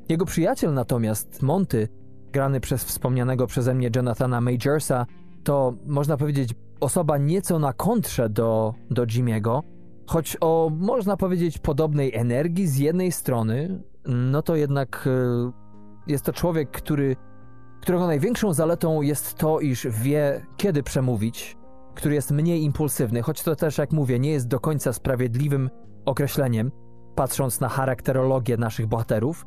B: Jego przyjaciel natomiast, Monty, grany przez wspomnianego przeze mnie Jonathana Majorsa, to można powiedzieć osoba nieco na kontrze do, do Jimiego, choć o można powiedzieć podobnej energii z jednej strony, no to jednak e, jest to człowiek, który, którego największą zaletą jest to, iż wie, kiedy przemówić, który jest mniej impulsywny, choć to też, jak mówię, nie jest do końca sprawiedliwym określeniem, patrząc na charakterologię naszych bohaterów.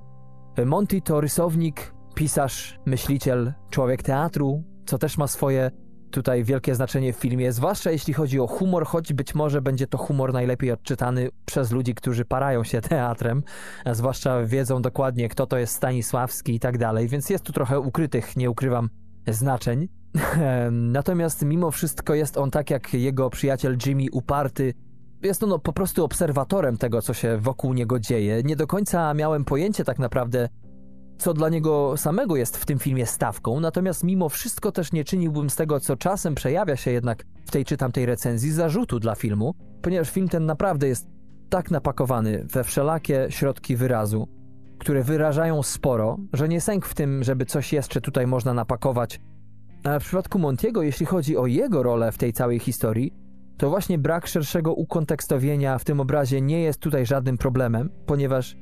B: Monty to rysownik, pisarz, myśliciel, człowiek teatru, co też ma swoje tutaj wielkie znaczenie w filmie, zwłaszcza jeśli chodzi o humor, choć być może będzie to humor najlepiej odczytany przez ludzi, którzy parają się teatrem, zwłaszcza wiedzą dokładnie, kto to jest Stanisławski i tak dalej, więc jest tu trochę ukrytych, nie ukrywam, znaczeń. Natomiast mimo wszystko jest on tak jak jego przyjaciel Jimmy uparty, jest on po prostu obserwatorem tego, co się wokół niego dzieje. Nie do końca miałem pojęcie tak naprawdę, co dla niego samego jest w tym filmie stawką, natomiast mimo wszystko też nie czyniłbym z tego, co czasem przejawia się jednak w tej czy tamtej recenzji, zarzutu dla filmu, ponieważ film ten naprawdę jest tak napakowany we wszelakie środki wyrazu, które wyrażają sporo, że nie sęk w tym, żeby coś jeszcze tutaj można napakować. Ale w przypadku Montiego, jeśli chodzi o jego rolę w tej całej historii, to właśnie brak szerszego ukontekstowienia w tym obrazie nie jest tutaj żadnym problemem, ponieważ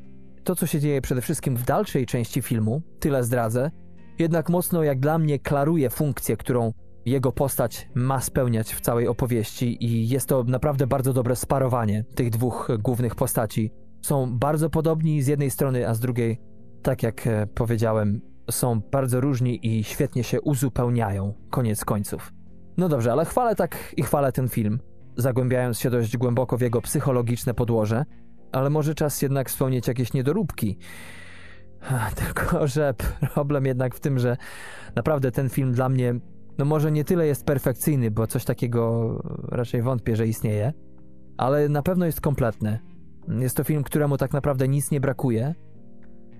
B: to, co się dzieje przede wszystkim w dalszej części filmu, tyle zdradzę, jednak mocno jak dla mnie klaruje funkcję, którą jego postać ma spełniać w całej opowieści i jest to naprawdę bardzo dobre sparowanie tych dwóch głównych postaci. Są bardzo podobni z jednej strony, a z drugiej, tak jak e, powiedziałem, są bardzo różni i świetnie się uzupełniają, koniec końców. No dobrze, ale chwalę tak i chwalę ten film, zagłębiając się dość głęboko w jego psychologiczne podłoże, ale może czas jednak wspomnieć jakieś niedoróbki. Tylko, że problem jednak w tym, że naprawdę ten film dla mnie, no może nie tyle jest perfekcyjny, bo coś takiego raczej wątpię, że istnieje, ale na pewno jest kompletny. Jest to film, któremu tak naprawdę nic nie brakuje.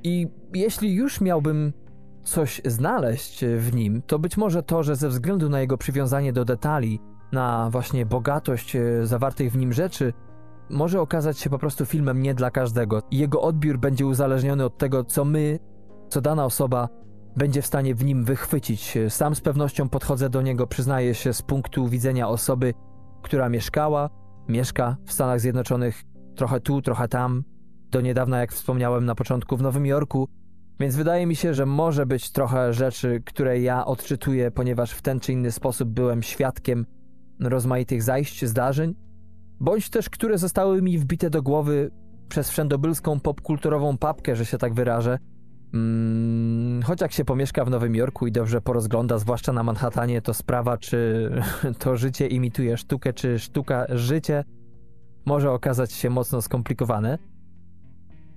B: I jeśli już miałbym coś znaleźć w nim, to być może to, że ze względu na jego przywiązanie do detali, na właśnie bogatość e, zawartych w nim rzeczy, może okazać się po prostu filmem nie dla każdego. Jego odbiór będzie uzależniony od tego, co my, co dana osoba będzie w stanie w nim wychwycić. Sam z pewnością podchodzę do niego, przyznaję się, z punktu widzenia osoby, która mieszkała, mieszka w Stanach Zjednoczonych, trochę tu, trochę tam. Do niedawna, jak wspomniałem na początku, w Nowym Jorku. Więc wydaje mi się, że może być trochę rzeczy, które ja odczytuję, ponieważ w ten czy inny sposób byłem świadkiem rozmaitych zajść, zdarzeń, bądź też które zostały mi wbite do głowy przez wszędobylską popkulturową papkę, że się tak wyrażę. Hmm, choć jak się pomieszka w Nowym Jorku i dobrze porozgląda, zwłaszcza na Manhattanie, to sprawa, czy to życie imituje sztukę, czy sztuka życie, może okazać się mocno skomplikowane.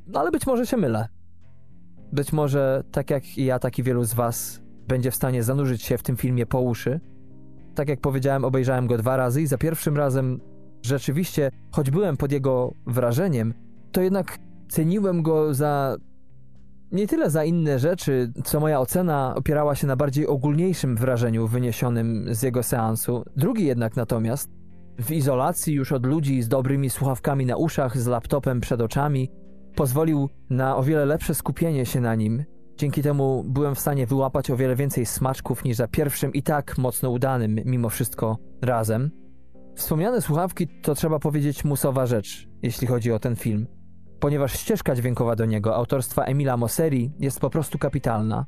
B: No ale być może się mylę. Być może, tak jak i ja, tak i wielu z Was będzie w stanie zanurzyć się w tym filmie po uszy. Tak jak powiedziałem, obejrzałem go dwa razy i za pierwszym razem rzeczywiście, choć byłem pod jego wrażeniem, to jednak ceniłem go za nie tyle za inne rzeczy, co moja ocena opierała się na bardziej ogólniejszym wrażeniu wyniesionym z jego seansu. Drugi jednak natomiast, w izolacji już od ludzi z dobrymi słuchawkami na uszach, z laptopem przed oczami, pozwolił na o wiele lepsze skupienie się na nim. Dzięki temu byłem w stanie wyłapać o wiele więcej smaczków niż za pierwszym i tak mocno udanym, mimo wszystko, razem. Wspomniane słuchawki to trzeba powiedzieć musowa rzecz, jeśli chodzi o ten film, ponieważ ścieżka dźwiękowa do niego autorstwa Emila Mosseri jest po prostu kapitalna.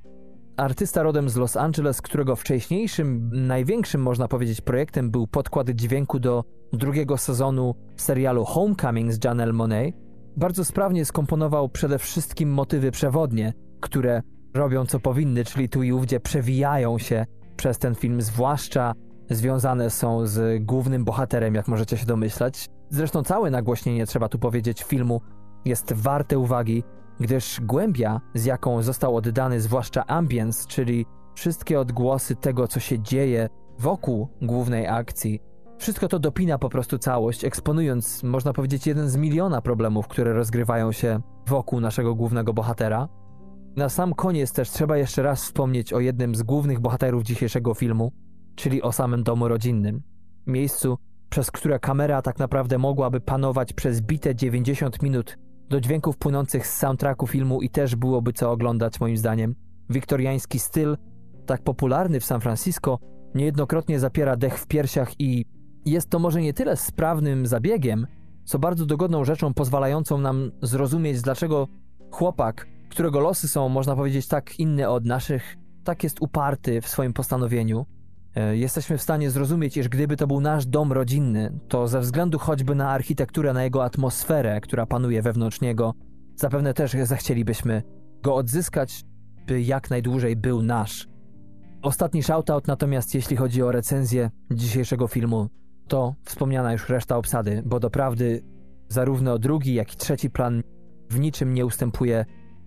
B: Artysta rodem z Los Angeles, którego wcześniejszym, największym można powiedzieć projektem był podkład dźwięku do drugiego sezonu serialu Homecoming z Janelle Monet, bardzo sprawnie skomponował przede wszystkim motywy przewodnie, które robią co powinny, czyli tu i ówdzie przewijają się przez ten film, zwłaszcza związane są z głównym bohaterem, jak możecie się domyślać. Zresztą całe nagłośnienie, trzeba tu powiedzieć, filmu jest warte uwagi, gdyż głębia, z jaką został oddany zwłaszcza ambience, czyli wszystkie odgłosy tego, co się dzieje wokół głównej akcji, wszystko to dopina po prostu całość, eksponując, można powiedzieć, jeden z miliona problemów, które rozgrywają się wokół naszego głównego bohatera. Na sam koniec też trzeba jeszcze raz wspomnieć o jednym z głównych bohaterów dzisiejszego filmu, czyli o samym domu rodzinnym. Miejscu, przez które kamera tak naprawdę mogłaby panować przez bite 90 minut do dźwięków płynących z soundtracku filmu i też byłoby co oglądać moim zdaniem. Wiktoriański styl, tak popularny w San Francisco, niejednokrotnie zapiera dech w piersiach i jest to może nie tyle sprawnym zabiegiem, co bardzo dogodną rzeczą pozwalającą nam zrozumieć, dlaczego chłopak, którego losy są, można powiedzieć, tak inne od naszych, tak jest uparty w swoim postanowieniu. E, jesteśmy w stanie zrozumieć, iż gdyby to był nasz dom rodzinny, to ze względu choćby na architekturę, na jego atmosferę, która panuje wewnątrz niego, zapewne też zechcielibyśmy go odzyskać, by jak najdłużej był nasz. Ostatni shoutout natomiast, jeśli chodzi o recenzję dzisiejszego filmu, to wspomniana już reszta obsady, bo doprawdy zarówno drugi, jak i trzeci plan w niczym nie ustępuje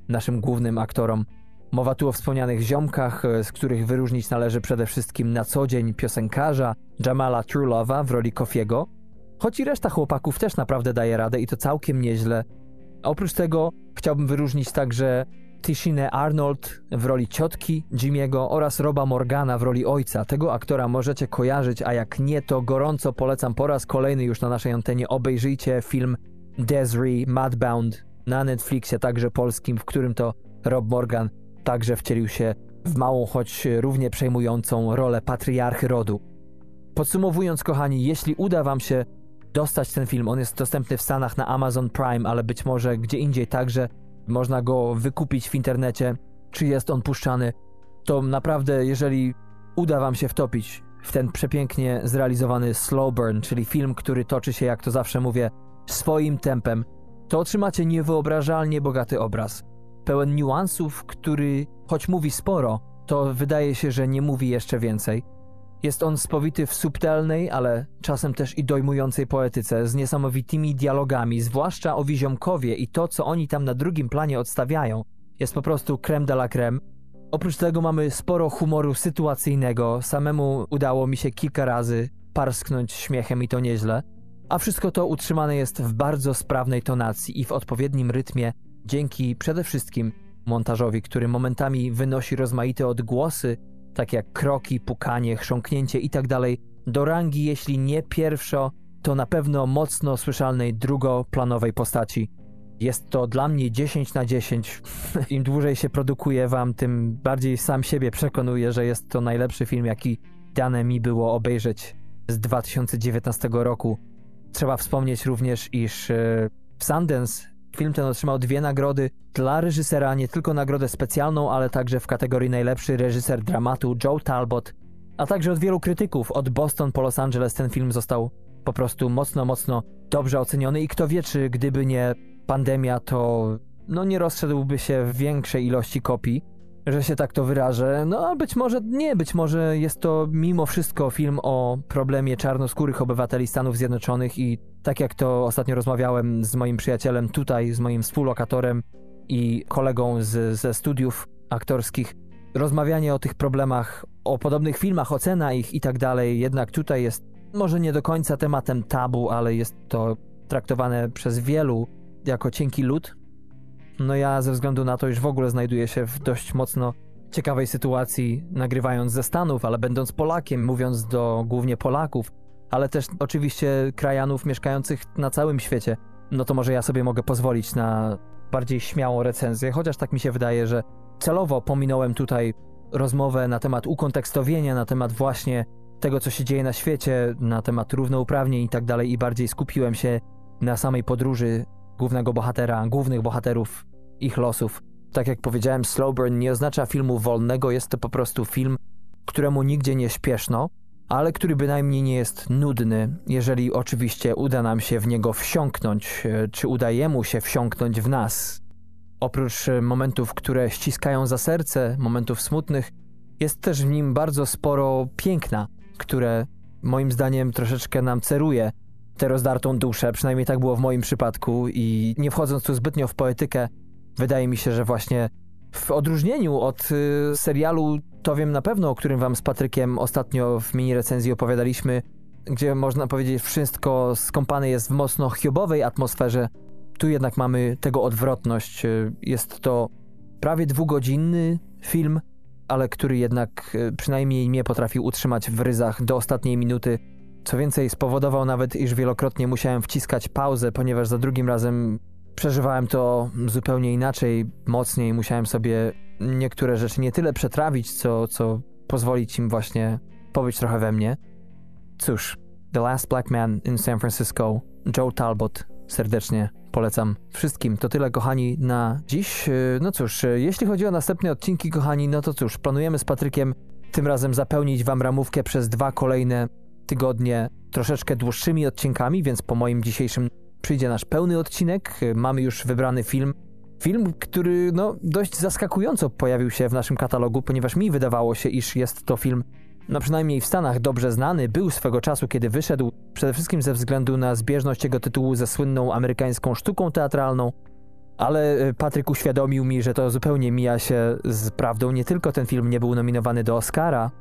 B: naszym głównym aktorom. Mowa tu o wspomnianych ziomkach, e, z których wyróżnić należy przede wszystkim na co dzień piosenkarza Jamala Trulowa w roli Kofiego, choć i reszta chłopaków też naprawdę daje radę i to całkiem nieźle. oprócz tego chciałbym wyróżnić także Tishinę Arnold w roli ciotki Jimiego oraz Roba Morgana w roli ojca. Tego aktora możecie kojarzyć, a jak nie, to gorąco polecam po raz kolejny już na naszej antenie obejrzyjcie film Desiree Madbound na Netflixie, także polskim, w którym to Rob Morgan także wcielił się w małą, choć równie przejmującą rolę patriarchy rodu. Podsumowując, kochani, jeśli uda Wam się dostać ten film, on jest dostępny w Stanach na Amazon Prime, ale być może gdzie indziej także, można go wykupić w internecie, czy jest on puszczany, to naprawdę, jeżeli uda Wam się wtopić w ten przepięknie zrealizowany slow burn, czyli film, który toczy się, jak to zawsze mówię, swoim tempem, to otrzymacie niewyobrażalnie bogaty obraz. Pełen niuansów, który, choć mówi sporo, to wydaje się, że nie mówi jeszcze więcej. Jest on spowity w subtelnej, ale czasem też i dojmującej poetyce, z niesamowitymi dialogami, zwłaszcza o Wiziomkowie i to, co oni tam na drugim planie odstawiają. Jest po prostu creme de la creme. Oprócz tego mamy sporo humoru sytuacyjnego, samemu udało mi się kilka razy parsknąć śmiechem i to nieźle. A wszystko to utrzymane jest w bardzo sprawnej tonacji i w odpowiednim rytmie, dzięki przede wszystkim montażowi, który momentami wynosi rozmaite odgłosy, tak jak kroki, pukanie, chrząknięcie itd., tak do rangi, jeśli nie pierwszo, to na pewno mocno słyszalnej drugoplanowej postaci. Jest to dla mnie 10 na 10. Im dłużej się produkuje wam, tym bardziej sam siebie przekonuję, że jest to najlepszy film, jaki dane mi było obejrzeć z 2019 roku. Trzeba wspomnieć również, iż e, w Sundance Film ten otrzymał dwie nagrody dla reżysera, nie tylko nagrodę specjalną, ale także w kategorii najlepszy reżyser dramatu Joe Talbot, a także od wielu krytyków, od Boston po Los Angeles ten film został po prostu mocno, mocno dobrze oceniony. I kto wie, czy gdyby nie pandemia, to no nie rozszedłby się w większej ilości kopii że się tak to wyrażę. No a być może nie, być może jest to mimo wszystko film o problemie czarnoskórych obywateli Stanów Zjednoczonych i tak jak to ostatnio rozmawiałem z moim przyjacielem tutaj, z moim współlokatorem i kolegą z, ze studiów aktorskich, rozmawianie o tych problemach, o podobnych filmach, ocena ich i tak dalej, jednak tutaj jest może nie do końca tematem tabu, ale jest to traktowane przez wielu jako cienki lód, no ja ze względu na to, iż w ogóle znajduję się w dość mocno ciekawej sytuacji, nagrywając ze Stanów, ale będąc Polakiem, mówiąc do głównie Polaków, ale też oczywiście krajanów mieszkających na całym świecie, no to może ja sobie mogę pozwolić na bardziej śmiałą recenzję, chociaż tak mi się wydaje, że celowo pominąłem tutaj rozmowę na temat ukontekstowienia, na temat właśnie tego, co się dzieje na świecie, na temat równouprawnień i tak dalej, i bardziej skupiłem się na samej podróży głównego bohatera, głównych bohaterów, ich losów. Tak jak powiedziałem, Slowburn nie oznacza filmu wolnego, jest to po prostu film, któremu nigdzie nie śpieszno, ale który bynajmniej nie jest nudny, jeżeli oczywiście uda nam się w niego wsiąknąć, e, czy udaje mu się wsiąknąć w nas. Oprócz e, momentów, które ściskają za serce, momentów smutnych, jest też w nim bardzo sporo piękna, które moim zdaniem troszeczkę nam ceruje tę rozdartą duszę, przynajmniej tak było w moim przypadku i nie wchodząc tu zbytnio w poetykę, wydaje mi się, że właśnie w odróżnieniu od y, serialu To wiem na pewno, o którym wam z Patrykiem ostatnio w mini recenzji opowiadaliśmy, gdzie można powiedzieć wszystko skąpane jest w mocno hiobowej atmosferze, tu jednak mamy tego odwrotność. Y, jest to prawie dwugodzinny film, ale który jednak y, przynajmniej mnie potrafił utrzymać w ryzach do ostatniej minuty. Co więcej, spowodował nawet, iż wielokrotnie musiałem wciskać pauzę, ponieważ za drugim razem przeżywałem to zupełnie inaczej, mocniej. Musiałem sobie niektóre rzeczy nie tyle przetrawić, co, co pozwolić im właśnie pobyć trochę we mnie. Cóż, The Last Black Man in San Francisco, Joe Talbot, serdecznie polecam wszystkim. To tyle, kochani, na dziś. No cóż, jeśli chodzi o następne odcinki, kochani, no to cóż, planujemy z Patrykiem tym razem zapełnić Wam ramówkę przez dwa kolejne tygodnie troszeczkę dłuższymi odcinkami, więc po moim dzisiejszym przyjdzie nasz pełny odcinek. Mamy już wybrany film. Film, który no, dość zaskakująco pojawił się w naszym katalogu, ponieważ mi wydawało się, iż jest to film, no przynajmniej w Stanach dobrze znany, był swego czasu, kiedy wyszedł, przede wszystkim ze względu na zbieżność jego tytułu ze słynną amerykańską sztuką teatralną, ale e, Patryk uświadomił mi, że to zupełnie mija się z prawdą. Nie tylko ten film nie był nominowany do Oscara,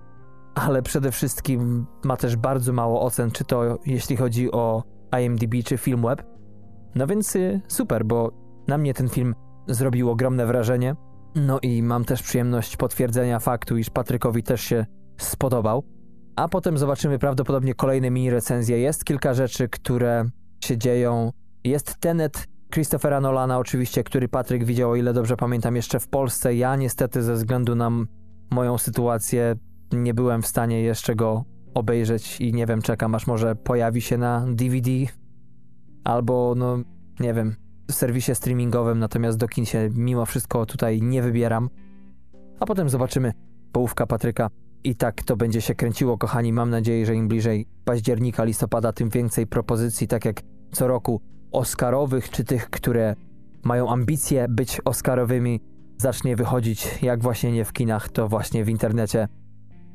B: ale przede wszystkim ma też bardzo mało ocen, czy to jeśli chodzi o IMDb czy Filmweb. No więc y, super, bo na mnie ten film zrobił ogromne wrażenie. No i mam też przyjemność potwierdzenia faktu, iż Patrykowi też się spodobał. A potem zobaczymy prawdopodobnie kolejne mini recenzje. Jest kilka rzeczy, które się dzieją. Jest Tenet Christophera Nolana oczywiście, który Patryk widział, o ile dobrze pamiętam, jeszcze w Polsce. Ja niestety ze względu na moją sytuację nie byłem w stanie jeszcze go obejrzeć i nie wiem, czekam aż może pojawi się na DVD albo no nie wiem, serwisie streamingowym, natomiast do kin się mimo wszystko tutaj nie wybieram. A potem zobaczymy połówka Patryka. I tak to będzie się kręciło, kochani. Mam nadzieję, że im bliżej października, listopada, tym więcej propozycji, tak jak co roku, Oscarowych, czy tych, które mają ambicje być Oscarowymi, zacznie wychodzić, jak właśnie nie w kinach, to właśnie w internecie.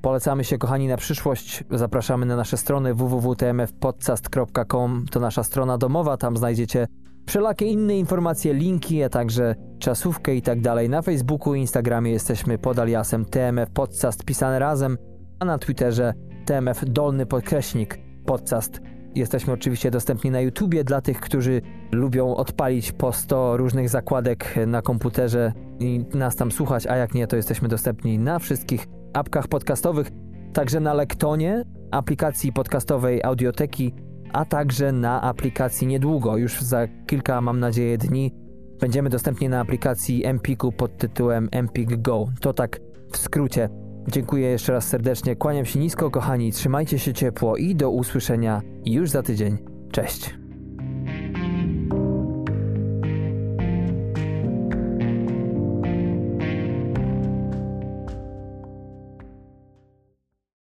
B: Polecamy się, kochani, na przyszłość. Zapraszamy na nasze strony www.tmfpodcast.com. To nasza strona domowa, tam znajdziecie wszelakie inne informacje, linki, a także czasówkę i tak dalej. Na Facebooku i Instagramie jesteśmy pod aliasem TMF Podcast pisane razem, a na Twitterze TMF dolny podkreśnik podcast. Jesteśmy oczywiście dostępni na YouTubie dla tych, którzy lubią odpalić po 100 różnych zakładek na komputerze i nas tam słuchać, a jak nie, to jesteśmy dostępni na wszystkich apkach podcastowych, także na Lektonie, aplikacji podcastowej Audioteki, a także na aplikacji niedługo, już za kilka, mam nadzieję, dni, będziemy dostępni na aplikacji Empiku pod tytułem Empik Go. To tak w skrócie. Dziękuję jeszcze raz serdecznie, kłaniam się nisko, kochani, trzymajcie się ciepło i do usłyszenia już za tydzień. Cześć.